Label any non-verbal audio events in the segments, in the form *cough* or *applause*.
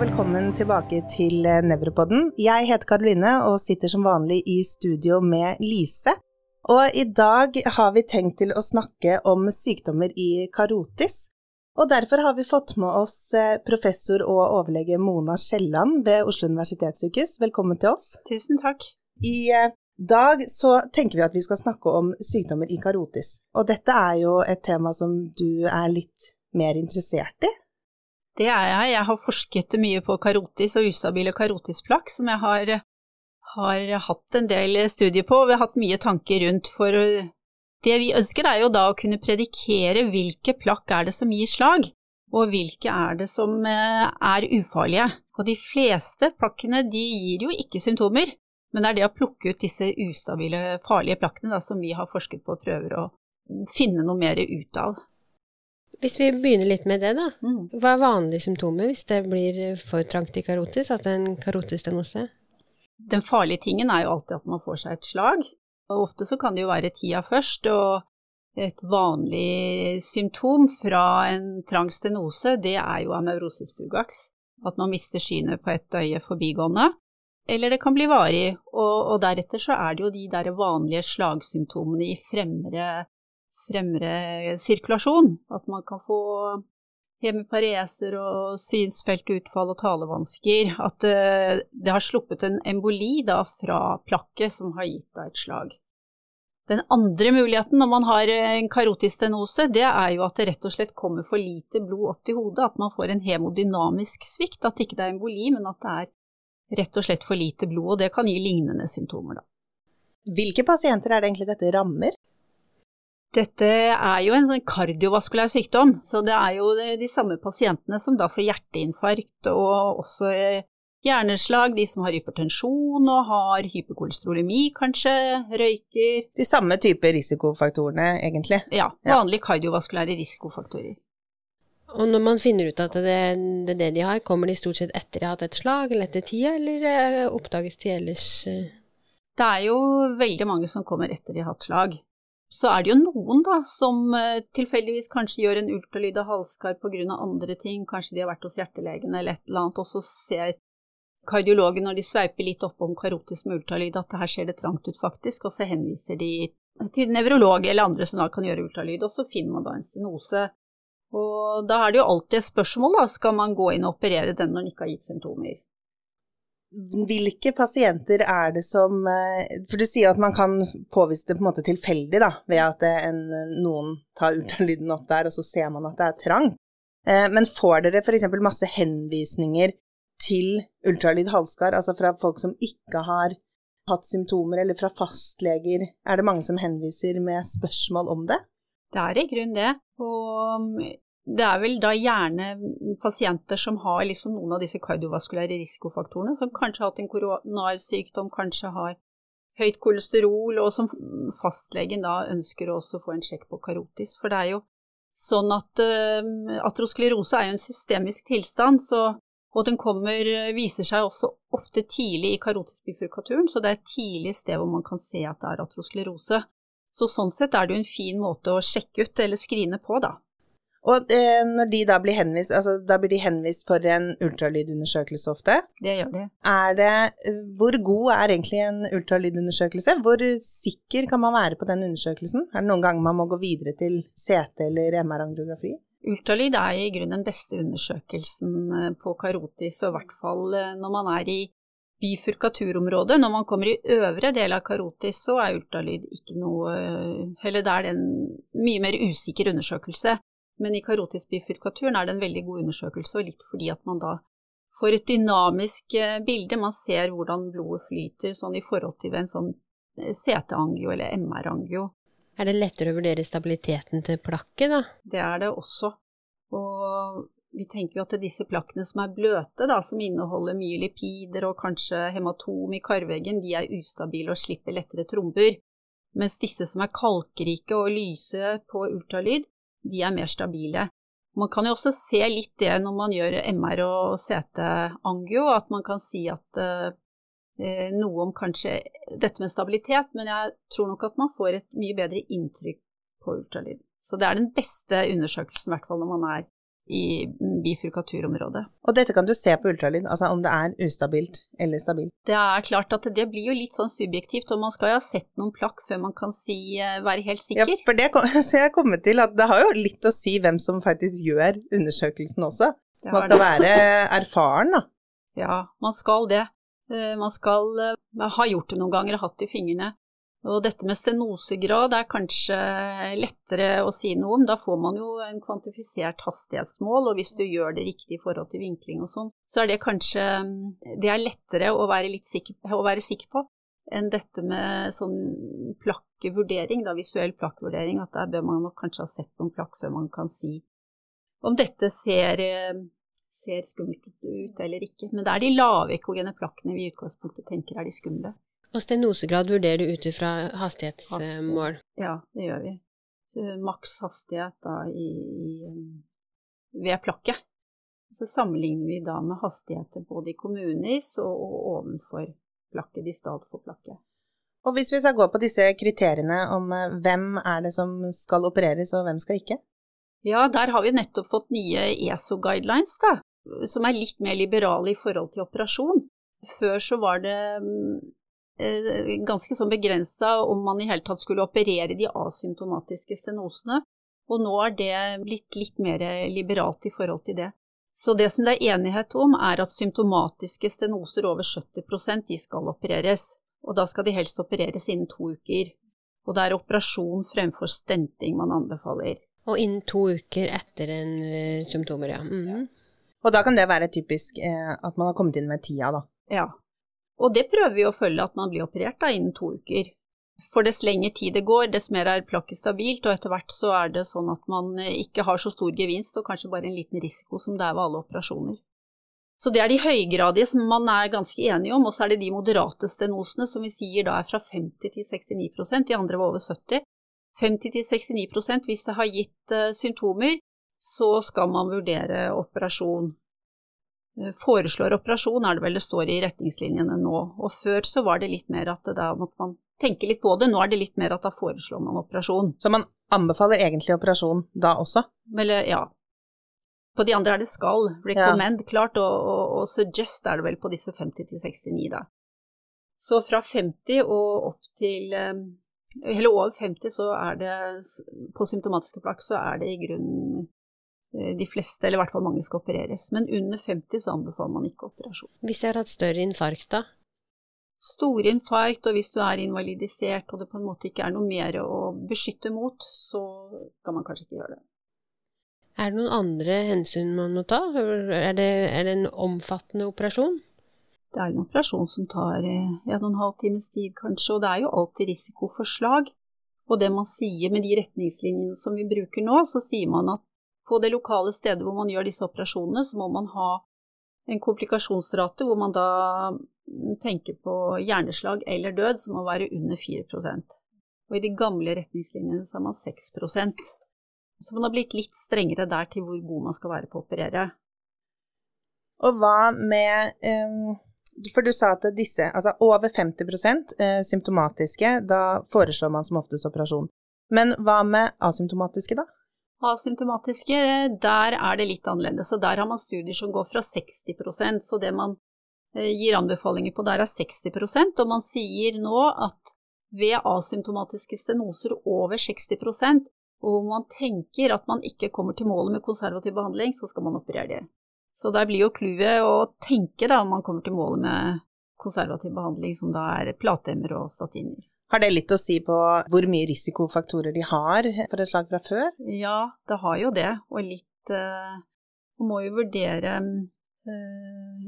velkommen tilbake til eh, Nevropodden. Jeg heter Karoline og sitter som vanlig i studio med Lise. Og i dag har vi tenkt til å snakke om sykdommer i karotis. Og derfor har vi fått med oss eh, professor og overlege Mona Skjelland ved Oslo universitetssykehus. Velkommen til oss. Tusen takk. I eh, dag så tenker vi at vi skal snakke om sykdommer i karotis. Og dette er jo et tema som du er litt mer interessert i? Det er jeg. Jeg har forsket mye på karotis og ustabile karotisplakk, som jeg har, har, hatt en del studier på, og vi har hatt mye tanker rundt. For det vi ønsker er jo da å kunne predikere hvilke plakk er det som gir slag, og hvilke er det som eh, er ufarlige. Og de fleste plakkene de gir jo ikke symptomer, men det er det å plukke ut disse ustabile, farlige plakkene da, som vi har forsket på og prøver å finne noe mer ut av. Hvis vi begynner litt med det, da. Mm. Hva er vanlige symptomer hvis det blir for trangt i karotis, at det er en karotistenose? Den farlige tingen er jo alltid at man får seg et slag. Og ofte så kan det jo være tida først, og et vanlig symptom fra en trang stenose, det er jo amaurosis fugax. At man mister synet på ett øye forbigående. Eller det kan bli varig, og, og deretter så er det jo de der vanlige slagsymptomene i fremre fremre sirkulasjon. At man kan få hemipareser og synsfeltutfall og talevansker. At uh, det har sluppet en emboli da, fra plakket som har gitt deg et slag. Den andre muligheten når man har en karotistenose, det er jo at det rett og slett kommer for lite blod opp til hodet. At man får en hemodynamisk svikt. At ikke det er emboli, men at det er rett og slett for lite blod. Og det kan gi lignende symptomer, da. Hvilke pasienter er det egentlig dette rammer? Dette er jo en sånn kardiovaskulær sykdom, så det er jo de samme pasientene som da får hjerteinfarkt og også eh, hjerneslag, de som har hypertensjon og har hyperkolesterolemi kanskje, røyker De samme type risikofaktorene, egentlig? Ja, vanlige kardiovaskulære risikofaktorer. Og når man finner ut at det, det, er det de har, kommer de stort sett etter de har hatt et slag, eller etter tida, eller eh, oppdages de ellers? Eh? Det er jo veldig mange som kommer etter de har hatt slag. Så er det jo noen da, som uh, tilfeldigvis kanskje gjør en ultralyd av halskar pga. andre ting, kanskje de har vært hos hjertelegen eller et eller annet, og så ser kardiologen når de sveiper litt oppom karotis med ultralyd at her ser det trangt ut faktisk, og så henviser de til nevrolog eller andre som da kan gjøre ultralyd, og så finner man da en stenose. Og da er det jo alltid et spørsmål, da, skal man gå inn og operere den når den ikke har gitt symptomer? Hvilke pasienter er det som eh, For du sier at man kan påvise det på en måte tilfeldig, da, ved at en, noen tar ultralyden opp der, og så ser man at det er trangt. Eh, men får dere f.eks. masse henvisninger til ultralyd halskar, altså fra folk som ikke har hatt symptomer, eller fra fastleger? Er det mange som henviser med spørsmål om det? Det er i grunnen det. Og det er vel da gjerne pasienter som har liksom noen av disse kardiovaskulære risikofaktorene, som kanskje har hatt en koronarsykdom, kanskje har høyt kolesterol, og som fastlegen da ønsker å også få en sjekk på karotis. For det er jo sånn at uh, atrosklerose er jo en systemisk tilstand, så, og den kommer, viser seg også ofte tidlig i karotisbifurkaturen, så det er et tidlig sted hvor man kan se at det er atrosklerose. Så sånn sett er det jo en fin måte å sjekke ut eller skrine på, da. Og eh, når de da blir henvist, altså da blir de henvist for en ultralydundersøkelse ofte. Det gjør de. Er det, hvor god er egentlig en ultralydundersøkelse? Hvor sikker kan man være på den undersøkelsen? Er det noen ganger man må gå videre til CT eller MR-angiografi? Ultralyd er i grunnen den beste undersøkelsen eh, på karotis, og i hvert fall eh, når man er i bifurkaturområdet. Når man kommer i øvre del av karotis, så er ultralyd ikke noe eh, Eller da er det en mye mer usikker undersøkelse. Men i karotisk bifurkaturen er det en veldig god undersøkelse, og litt fordi at man da får et dynamisk eh, bilde. Man ser hvordan blodet flyter sånn i forhold til en sånn eh, CT-angio eller MR-angio. Er det lettere å vurdere stabiliteten til plakket, da? Det er det også. Og vi tenker jo at disse plakkene som er bløte, da, som inneholder mye lipider og kanskje hematom i karveggen, de er ustabile og slipper lettere tromber. Mens disse som er kalkrike og lyse på ultralyd, de er mer stabile. Man kan jo også se litt det når man gjør MR og CT-angio, at man kan si at eh, noe om kanskje dette med stabilitet, men jeg tror nok at man får et mye bedre inntrykk på ultralyd. Så det er den beste undersøkelsen, i hvert fall når man er i bifurkaturområdet. Og dette kan du se på ultralyd, altså om det er ustabilt eller stabilt? Det er klart at det blir jo litt sånn subjektivt, og man skal jo ha sett noen plakk før man kan si, eh, være helt sikker. Ja, for det *laughs* så jeg kommet til at det har jo litt å si hvem som faktisk gjør undersøkelsen også. Man skal være erfaren, da. Ja, man skal det. Eh, man skal ha gjort det noen ganger og hatt det i fingrene. Og dette med stenosegrad er kanskje lettere å si noe om. Da får man jo en kvantifisert hastighetsmål, og hvis du gjør det riktig i forhold til vinkling og sånn, så er det kanskje Det er lettere å være, sikker, å være sikker, på enn dette med sånn plakkevurdering, da, visuell plakkvurdering, at der bør man nok kanskje ha sett noen plakk før man kan si om dette ser, ser skummelt ut eller ikke. Men det er de lave ekogene plakkene vi i utgangspunktet tenker er de skumle. Og stenosegrad vurderer du ut ifra hastighetsmål? Ja, det gjør vi. Maks hastighet da i, i, ved plakket. Så sammenligner vi da med hastigheter både i kommunis og, og ovenfor plakket, distalt for plakket. Og hvis vi skal gå på disse kriteriene om eh, hvem er det som skal opereres og hvem skal ikke? Ja, der har vi nettopp fått nye ESO-guidelines, da, som er litt mer liberale i forhold til operasjon. Før så var det mm, ganske sånn begrensa om man i hele tatt skulle operere de asymptomatiske stenosene, og nå er det blitt litt mer liberalt i forhold til det. Så det som det er enighet om, er at symptomatiske stenoser over 70 de skal opereres, og da skal de helst opereres innen to uker. Og det er operasjon fremfor stenting man anbefaler. Og innen to uker etter en uh, symptomer, ja. Mm -hmm. Og da kan det være typisk eh, at man har kommet inn med tida, da. Ja, og det prøver vi å følge at man blir operert da innen to uker. For dess lengre tid det går, dess mer er plakket stabilt, og etter hvert så er det sånn at man eh, ikke har så stor gevinst, og kanskje bare en liten risiko som det er ved alle operasjoner. Så det er de høygradige som man er ganske enige om, og så er det de moderate stenosene som vi sier da er fra 50 til 69% de andre var over 70 50 til 69% hvis det har gitt uh, symptomer, så skal man vurdere operasjon. Eh, foreslår operasjon, er det vel det står i retningslinjene nå. Og før så var det litt mer at da måtte man tenke litt på det, nå er det litt mer at da foreslår man operasjon. Så man anbefaler egentlig operasjon da også? Eller, ja. På de andre er det skal, recommend, ja. klart, og, og, og, suggest er det vel på disse 50 til 69, da. Så fra 50 og opp til eh, Eller over 50 så er det På symptomatiske plakk så er det i grunnen de fleste, eller i hvert fall mange, skal opereres. Men under 50 så anbefaler man ikke operasjon. Hvis jeg har hatt større infarkt, da? Store infarkt, og hvis du er invalidisert og det på en måte ikke er noe mer å beskytte mot, så kan man kanskje ikke gjøre det. Er det noen andre hensyn man må ta? Er det, er det en omfattende operasjon? Det er en operasjon som tar ja, en halv times tid, kanskje, og det er jo alltid risiko for slag. Og det man sier med de retningslinjene som vi bruker nå, så sier man at på det lokale stedet hvor man gjør disse operasjonene, så må man ha en komplikasjonsrate hvor man da tenker på hjerneslag eller død, som må være under 4 Og i de gamle retningslinjene så er man 6 Så man har blitt litt strengere der til hvor god man skal være på å operere. Og hva med um, For du sa at disse, altså over 50 uh, symptomatiske, da foreslår man som oftest operasjon. Men hva med asymptomatiske, da? Asymptomatiske, der er det litt annerledes. Og der har man studier som går fra 60% så det man eh, gir anbefalinger på der er 60% og man sier nå at ved asymptomatiske stenoser over 60% og hvor man tenker at man ikke kommer til målet med konservativ behandling, så skal man operere det. Så der blir jo clouet å tenke da om man kommer til målet med konservativ behandling, som da er platemmer og statiner. Har det litt å si på hvor mye risikofaktorer de har for et slag fra før? Ja, det har jo det, og litt uh, Man må jo vurdere uh,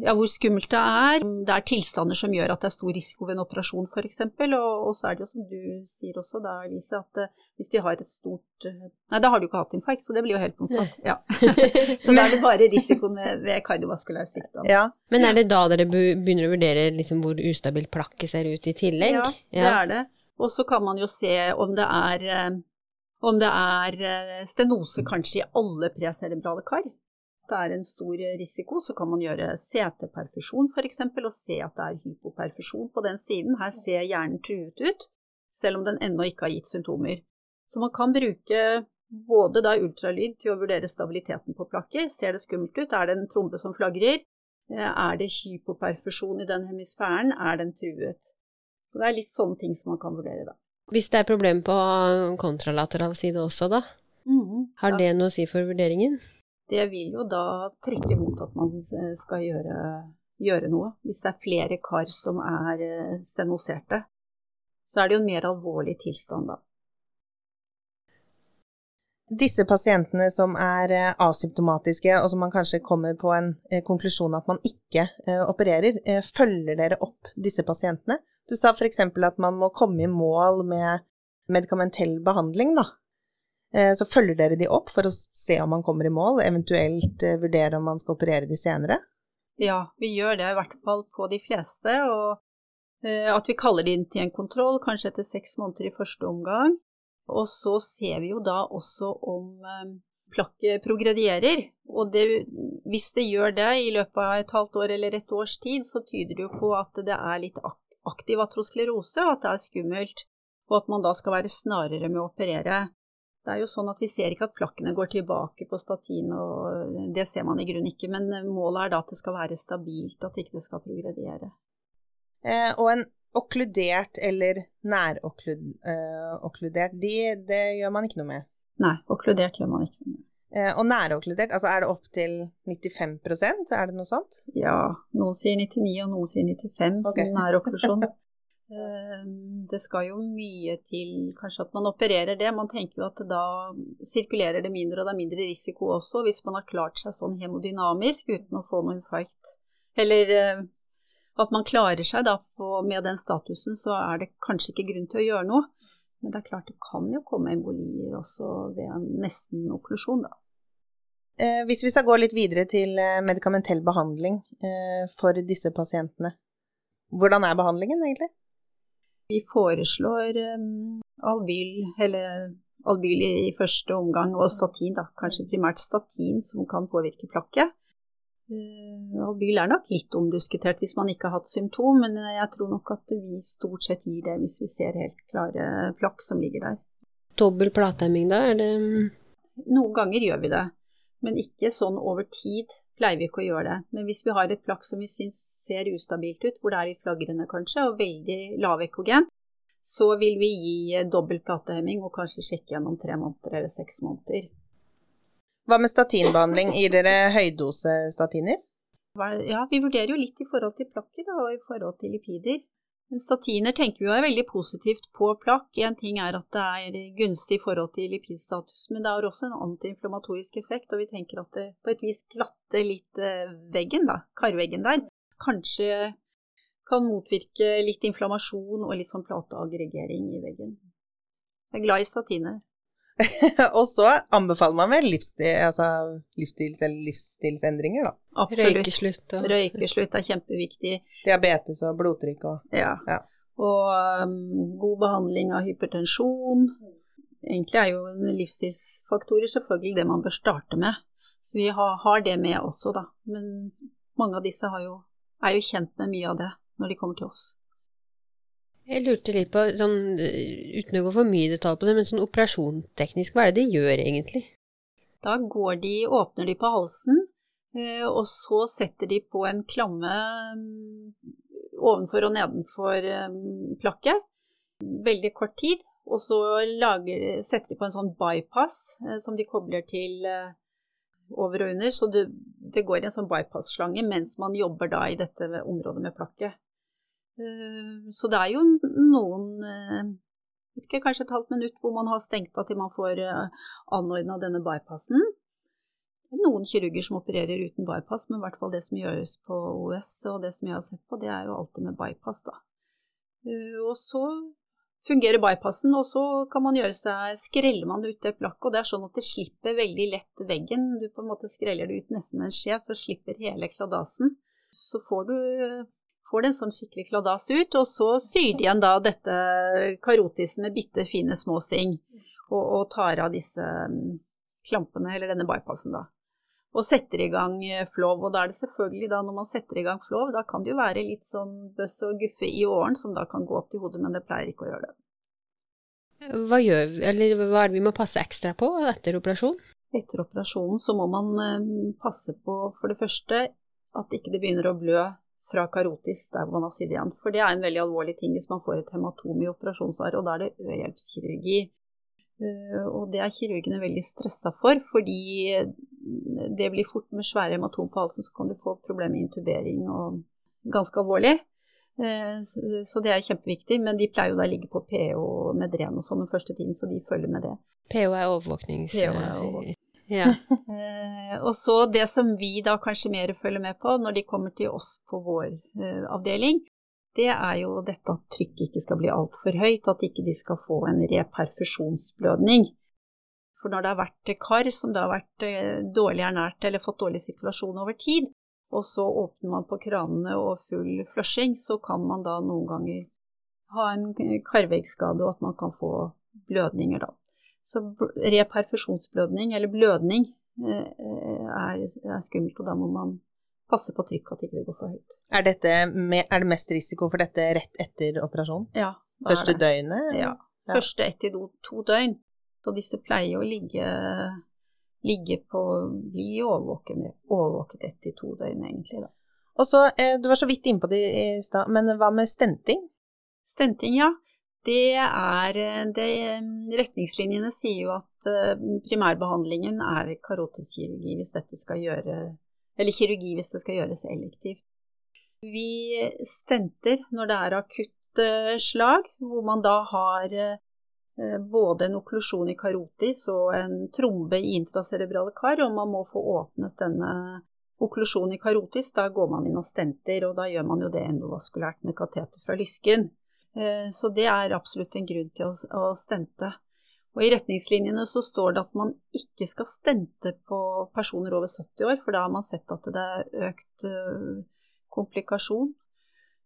ja, hvor skummelt det er. Det er tilstander som gjør at det er stor risiko ved en operasjon, f.eks. Og, og så er det jo som du sier også da, Lise, at uh, hvis de har et stort Nei, da har du ikke hatt infarkt, så det blir jo helt motsatt. Ja. *laughs* *laughs* så da er det bare risikoen ved, ved kardiovaskulær sykdom. Ja. Men er det da dere begynner å vurdere liksom hvor ustabilt plakket ser ut i tillegg? Ja, det er det. Og så kan man jo se om det er, eh, om det er eh, stenose kanskje i alle preserebrale kar. Det er en stor risiko, så kan man gjøre CT-perfusjon f.eks. og se at det er hypoperfusjon på den siden. Her ser hjernen truet ut, selv om den ennå ikke har gitt symptomer. Så man kan bruke både da ultralyd til å vurdere stabiliteten på plakker. Ser det skummelt ut? Er det en trombe som flagrer? Eh, er det hypoperfusjon i den hemisfæren? Er den truet? Så det er litt sånne ting som man kan vurdere, da. Hvis det er problem på kontralateral side også, da? Mm, Har det noe å si for vurderingen? Det vil jo da trekke mot at man eh, skal gjøre, gjøre noe. Hvis det er flere kar som er eh, stenoserte, så er det jo en mer alvorlig tilstand da. Disse pasientene som er eh, asymptomatiske, og som man kanskje kommer på en konklusjon at man ikke opererer, følger dere opp disse pasientene? Du sa f.eks. at man må komme i mål med medikamentell behandling, da. Eh, så følger dere de opp for å se om man kommer i mål, eventuelt eh, vurdere om man skal operere de senere? Ja, vi gjør det i hvert fall på de fleste. Og eh, at vi kaller de inn til en kontroll, kanskje etter seks måneder i første omgang. Og så ser vi jo da også om plakket progredierer. Og det, hvis det gjør det i løpet av et halvt år eller et års tid, så tyder det jo på at det er litt aktiv atrosklerose, og at det er skummelt. Og at man da skal være snarere med å operere. Det er jo sånn at Vi ser ikke at plakkene går tilbake på statin, og det ser man i grunnen ikke. Men målet er da at det skal være stabilt, at ikke det skal progredere. Eh, og en okkludert eller nærokkludert, de, det gjør man ikke noe med? Nei, okkludert gjør man ikke noe med. Eh, og nærokkludert, altså er det opp til 95% er det noe sånt? Ja, noen sier 99 og noen sier 95 okay. som nærokklusjon. *laughs* Ehm, det skal jo mye til kanskje at man opererer det. Man tenker jo at da sirkulerer det mindre, og det er mindre risiko også hvis man har klart seg sånn hemodynamisk uten å få noe infarkt. Eller eh, at man klarer seg da med den statusen, så er det kanskje ikke grunn til å gjøre noe. Men det er klart det kan jo komme embolier også ved en nesten okklusjon, da. Eh, hvis vi skal gå litt videre til eh, medikamentell behandling for disse pasientene, hvordan er behandlingen egentlig? Vi foreslår um, albyl, eller albyl i første omgang, og statin, da. Kanskje primært statin, som kan påvirke plakket. Uh, albyl er nok litt omdiskutert hvis man ikke har hatt symptom, men jeg tror nok at vi stort sett gir det hvis vi ser helt klare plakk som ligger der. Dobbel platehemming, da? Er det Noen ganger gjør vi det, men ikke sånn over tid pleier vi ikke å gjøre det. Men hvis vi har et plakk som vi syns ser ustabilt ut, hvor det er litt flagrende kanskje, og veldig lav ekogen, så vil vi gi dobbel platehemming og kanskje sjekke gjennom tre måneder eller seks måneder. Hva med statinbehandling? Gir dere høydosestatiner? Ja, vi vurderer jo litt i forhold til plakker og i forhold til lipider. Statiner tenker vi er veldig positivt på plakk. En ting er at det er gunstig i forhold til lipidstatus, men det har også en antiinflamatorisk effekt, og vi tenker at det på et vis glatter litt eh, veggen, da, karveggen der. Kanskje kan motvirke litt inflammasjon og litt sånn plateaggregering i veggen. Jeg er glad i statiner. *laughs* og så anbefaler man vel livsstil, altså livsstils, livsstilsendringer, da. Absolutt. Røykeslutt. Og... Røykeslutt er kjempeviktig. Diabetes og blodtrykk og Ja. ja. Og um, god behandling av hypertensjon. Egentlig er jo livsstilsfaktorer selvfølgelig det man bør starte med. Så vi har, har det med også, da. Men mange av disse jo, er jo kjent med mye av det når de kommer til oss. Jeg lurte litt på, sånn, uten å gå for mye i detalj på det, men sånn operasjonsteknisk, hva er det de gjør egentlig? Da går de, åpner de på halsen, eh, og så setter de på en klamme mm, ovenfor og nedenfor mm, plakket. Veldig kort tid. Og så lager, setter de på en sånn bypass eh, som de kobler til eh, over og under. Så det, det går en sånn bypass-slange mens man jobber da i dette området med plakket. Eh, så det er jo noen eh, ikke, kanskje et halvt minutt hvor man har stengt av til man får eh, anordna denne bypassen. Det er noen kirurger som opererer uten bypass, men i hvert fall det som gjøres på OS og det som jeg har sett på, det er jo alltid med bypass, da. Og så fungerer bypassen, og så kan man gjøre seg Skreller man ut det plakket, og det er sånn at det slipper veldig lett veggen. Du på en måte skreller det ut nesten med en skje, så slipper hele kladasen. Så får du får det sånn skikkelig kladas ut, og så syr de igjen da dette karotisen med bitte fine små sting, og, og tar av disse um, klampene, eller denne bypassen, da. Og setter i gang eh, flov, og da er det selvfølgelig da, når man setter i gang flov, da kan det jo være litt sånn bøss og guffe i åren som da kan gå opp til hodet, men det pleier ikke å gjøre det. Hva gjør vi, eller hva er det vi må passe ekstra på etter operasjon? Etter operasjonen så må man eh, passe på for det første at ikke det begynner å blø fra karotis der hvor man har sydd igjen. For det er en veldig alvorlig ting hvis man får et hematom i operasjonsåret, og da er det øyehjelpskirurgi. Eh, og det er kirurgene veldig stressa for, fordi det blir fort med svære hematom på halsen, så kan du få problemer med intubering og ganske alvorlig. Eh, så det er kjempeviktig, men de pleier jo da å ligge på PH med dren og sånn den første tiden, så de følger med det. PH er overvåknings... PO er. Ja. Eh, og så det som vi da kanskje mer følger med på når de kommer til oss på vår eh, avdeling, det er jo dette at trykket ikke skal bli altfor høyt, at ikke de skal få en reperfusjonsblødning. For når det har vært kar som da har vært dårlig ernært eller fått dårlig sirkulasjon over tid, og så åpner man på kranene og full flushing, så kan man da noen ganger ha en karveggskade og at man kan få blødninger da. Så reperfusjonsblødning, eller blødning, eh, er, er, skummelt, og da må man passe på trykket at det ikke går for høyt. Er, dette, er, det mest risiko for dette rett etter operasjon? Ja. Første døgnet? Ja. Første ett til to døgn. Så disse pleier å ligge, ligge på Bli overvåket ett til to døgn, egentlig. da. Og så, eh, Du var så vidt innpå det i stad, men hva med stenting? Stenting, ja det er eh, det, Retningslinjene sier jo at eh, primærbehandlingen er karotiskirurgi hvis dette skal gjøre Eller kirurgi hvis det skal gjøres elektivt. Vi stenter når det er akutt eh, slag, hvor man da har både en okklusjon i karotis og en trombe i intracerebrale kar, og man må få åpnet denne okklusjonen i karotis. Da går man inn og stenter, og da gjør man jo det endovaskulært med kateter fra lysken. Eh, så det er absolutt en grunn til å, stente. Og I retningslinjene så står det at man ikke skal stente på personer over 70 år, for da har man sett at det er økt eh, komplikasjon.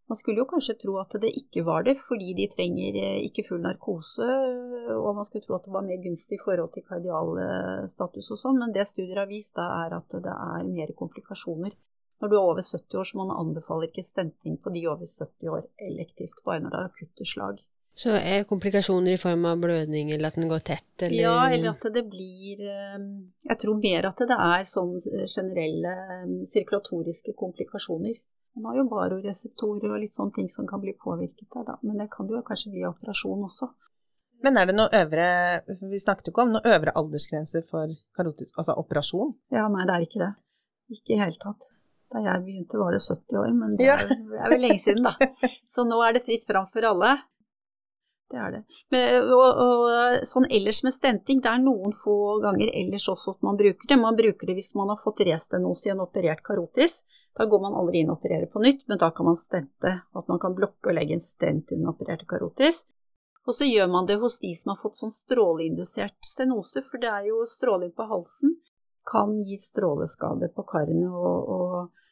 Man skulle jo kanskje tro at det ikke var det, fordi de trenger eh, ikke full narkose, og man skulle tro at det var mer gunstig i forhold til kardialstatus og sånn, men det studier har vist, da er at det er mer komplikasjoner når du er over 70 år, så man anbefaler ikke stenting på de over 70 år elektivt, bare når det er akutte slag. Så er komplikasjoner i form av blødning, eller at den går tett, eller Ja, eller at det blir eh, Jeg tror mer at det er sånn generelle eh, sirkulatoriske komplikasjoner. Man har jo baroreseptorer og litt sånne ting som kan bli påvirket der, da. Men det kan jo kanskje bli operasjon også. Men er det noe øvre Vi snakket jo ikke om noe øvre aldersgrense for karotis, altså operasjon? Ja, nei, det er ikke det. Ikke i hele tatt. Da jeg begynte var det 70 år, men det er, det er vel lenge siden, da. *laughs* Så nå er det fritt fram for alle. Det er det. Men, og, og, sånn ellers med stenting, det er noen få ganger ellers også at man bruker det. Man bruker det hvis man har fått restenose i en operert karotis. Da går man aldri inn og opererer på nytt, men da kan man stente. At man kan blokke og legge en stent i den opererte karotis. Og så gjør man det hos de som har fått sånn stråleindusert stenose, for det er jo stråling på halsen kan gi stråleskade på karene, og, og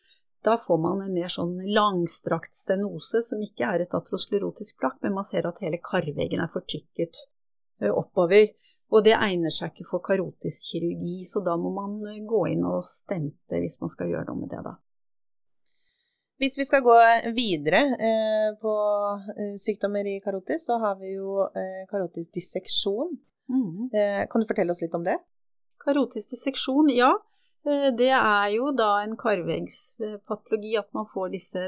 da får man en mer sånn langstrakt stenose, som ikke er et atrosklerotisk plakk, men man ser at hele karveggen er fortykket oppover. Og det egner seg ikke for karotisk kirurgi, så da må man gå inn og stente hvis man skal gjøre noe med det, da. Hvis vi skal gå videre eh, på eh, sykdommer i karotis, så har vi jo eh, karotisk disseksjon. Mm. kan du fortelle oss litt om det? Karotisk disseksjon, ja. Eh, det er jo da en karveggspatologi, at man får disse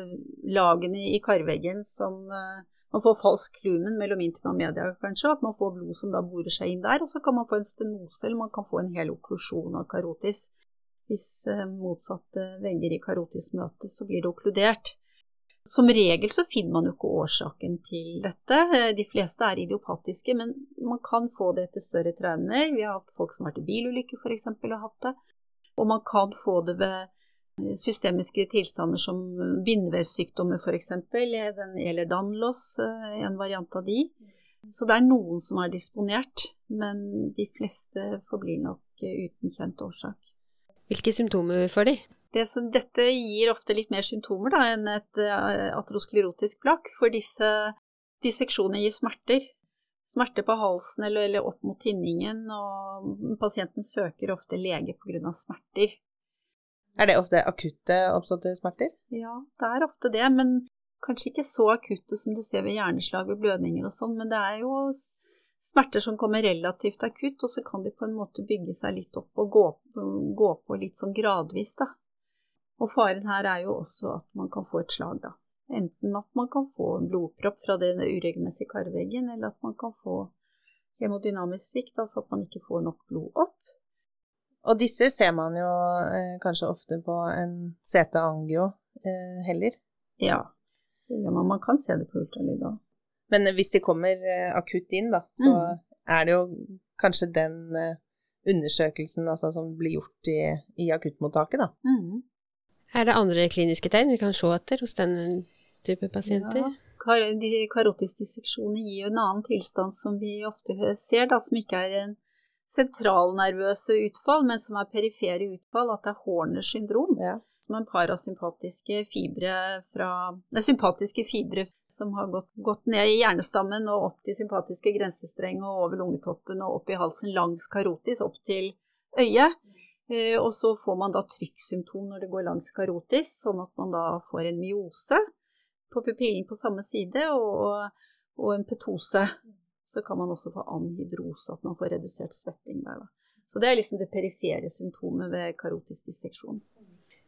lagene i karveggen som eh, Man får falsk lumen mellom intima media, kanskje, at man får blod som da borer seg inn der. Og så kan man få en stenose, eller man kan få en hel okklusjon av karotis. Hvis eh, motsatte vegger i karotis møtes, så blir det okkludert. Som regel så finner man jo ikke årsaken til dette. De fleste er idiopatiske, men man kan få det etter større traumer. Vi har hatt folk som har vært i bilulykker f.eks. og hatt det. Og man kan få det ved systemiske tilstander som bindevevssykdommer f.eks. Eller Danlos, eh, en variant av de. Så det er noen som er disponert, men de fleste forblir nok uten kjent årsak. Hvilke symptomer får de? Det som, dette gir ofte litt mer symptomer da, enn et atrosklerotisk plakk, for disse disseksjonene gir smerter. Smerter på halsen eller, eller, opp mot tinningen, og pasienten søker ofte lege pga. smerter. Er det ofte akutte oppståtte smerter? Ja, det er ofte det, men kanskje ikke så akutte som du ser ved hjerneslag og blødninger og sånn, men det er jo smerter som kommer relativt akutt, og så kan de på en måte bygge seg litt opp og gå, gå på litt sånn gradvis, da. Og faren her er jo også at man kan få et slag, da. Enten at man kan få en blodpropp fra den uregelmessige karveggen, eller at man kan få hemodynamisk svikt, altså at man ikke får nok blod opp. Og disse ser man jo eh, kanskje ofte på en CT-angio eh, heller? Ja, det gjør man. Man kan se det på ultralyd òg. Men hvis de kommer eh, akutt inn, da, så mm. er det jo kanskje den eh, undersøkelsen altså, som blir gjort i, i akuttmottaket, da. Mm. Er det andre kliniske tegn vi kan se etter hos den type pasienter? Ja. Kar karotisk disseksjon gir jo en annen tilstand som vi ofte ser, da, som ikke er en sentralnervøse utfall, men som er perifere utfall, at det er Horners syndrom. Ja som en parasympatiske fibre fra Det er sympatiske fibre som har gått, gått, ned i hjernestammen og opp til sympatiske grensestreng og over lungetoppen og opp i halsen langs karotis, opp til øyet. Eh, og så får man da trykksymptom når det går langs karotis, sånn at man da får en myose på pupillen på samme side og, og en petose. Så kan man også få anhydrose, at man får redusert svetting der. Da. Så det er liksom det perifere symptomet ved karotisk disseksjon.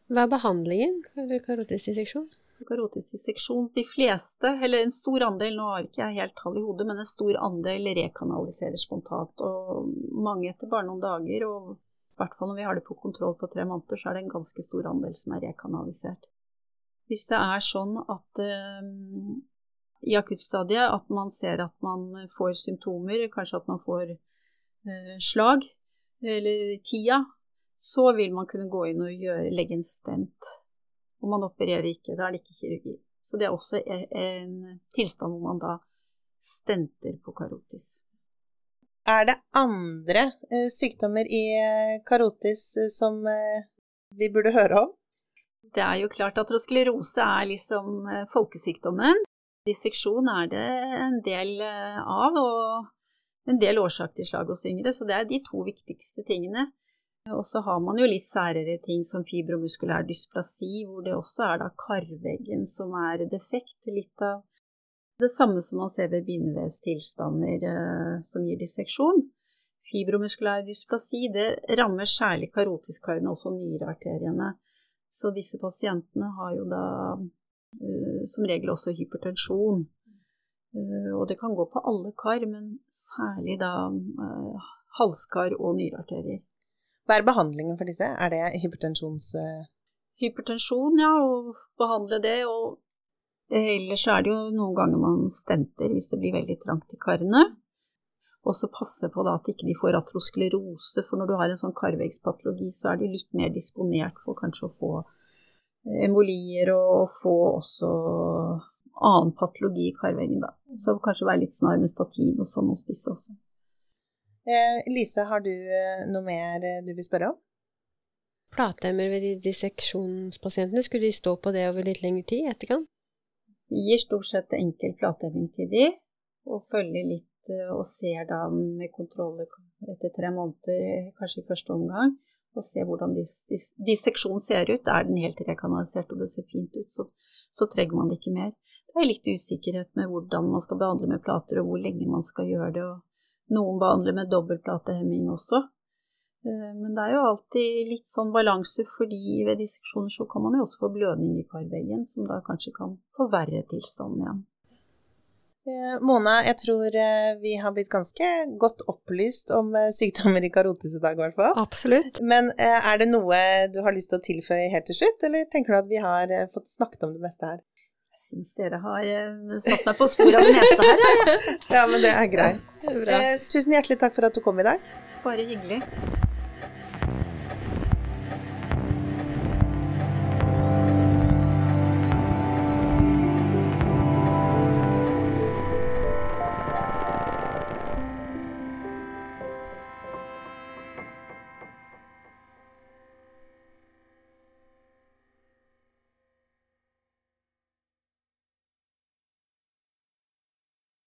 Hva er behandlingen for karotisk disseksjon? Karotisk disseksjon, de fleste, eller en stor andel, nå har ikke jeg helt tall i hodet, men en stor andel rekanaliserer spontant. Og mange etter bare noen dager, og i hvert fall når vi har det på kontroll på tre måneder, så er det en ganske stor andel som er rekanalisert. Hvis det er sånn at um, i akuttstadiet at man ser at man får symptomer, kanskje at man får uh, slag, eller tida, så vil man kunne gå inn og gjøre, legge en stent. Og man opererer ikke, da er det ikke kirurgi. Så det er også e, en tilstand hvor man da stenter på karotis. Er det andre eh, sykdommer i karotis som vi burde høre om? Det er jo klart at atrosklerose er liksom folkesykdommen. Disseksjon er det en del av, og en del årsak til slag hos yngre, så det er de to viktigste tingene. Og så har man jo litt særere ting som fibromuskulær dysplasi, hvor det også er da karveggen som er defekt. Litt av det samme som man ser ved bindevevstilstander eh, som gir disseksjon. Fibromuskulær dysplasi det rammer særlig karotiskarene, også nyrearteriene. Så disse pasientene har jo da uh, som regel også hypertensjon. Uh, og det kan gå på alle kar, men særlig da uh, halskar og nyrearterier. Hva er behandlingen for disse? Er det hypertensjons... Hypertensjon, ja, og behandle det. Og ellers er det jo noen ganger man stenter hvis det blir veldig trangt i karene. Og så passe på da at ikke de får atrosklerose, for når du har en sånn karveggspatologi, så er du litt mer disponert for kanskje å få eh, embolier og få også annen patologi i karveggen, da. Så kanskje være litt snar med statin og sånn hos disse også. Eh, Lise, har du eh, noe mer eh, du vil spørre om? Platehemmer ved de disseksjonspasientene, skulle de stå på det over litt lengre tid etterkant? Vi gir stort sett enkel platehemming til de, og følger litt og ser da med kontroll etter tre måneder, kanskje i første omgang, og ser hvordan disseksjonen ser ut. Er den helt rekanalisert og det ser fint ut, så, så trenger man det ikke mer. Det er litt usikkerhet med hvordan man skal behandle med plater, og hvor lenge man skal gjøre det. og noen behandler med dobbeltplatehemming også. Eh, men det er jo alltid litt sånn balanse, fordi ved disseksjoner så kan man jo også få blødning i karveggen, som da kanskje kan forverre tilstanden igjen. Eh, Mona, jeg tror eh, vi har blitt ganske godt opplyst om sykdommer i karotis i dag, i hvert fall. Absolutt. Men er det noe du har lyst til å tilføye helt til slutt, eller tenker du at vi har fått snakket om det meste her? Jeg syns dere har satt meg på sporet av det meste her. Ja, *laughs* ja men det er greit. Eh, tusen hjertelig takk for at du kom i dag. Bare hyggelig.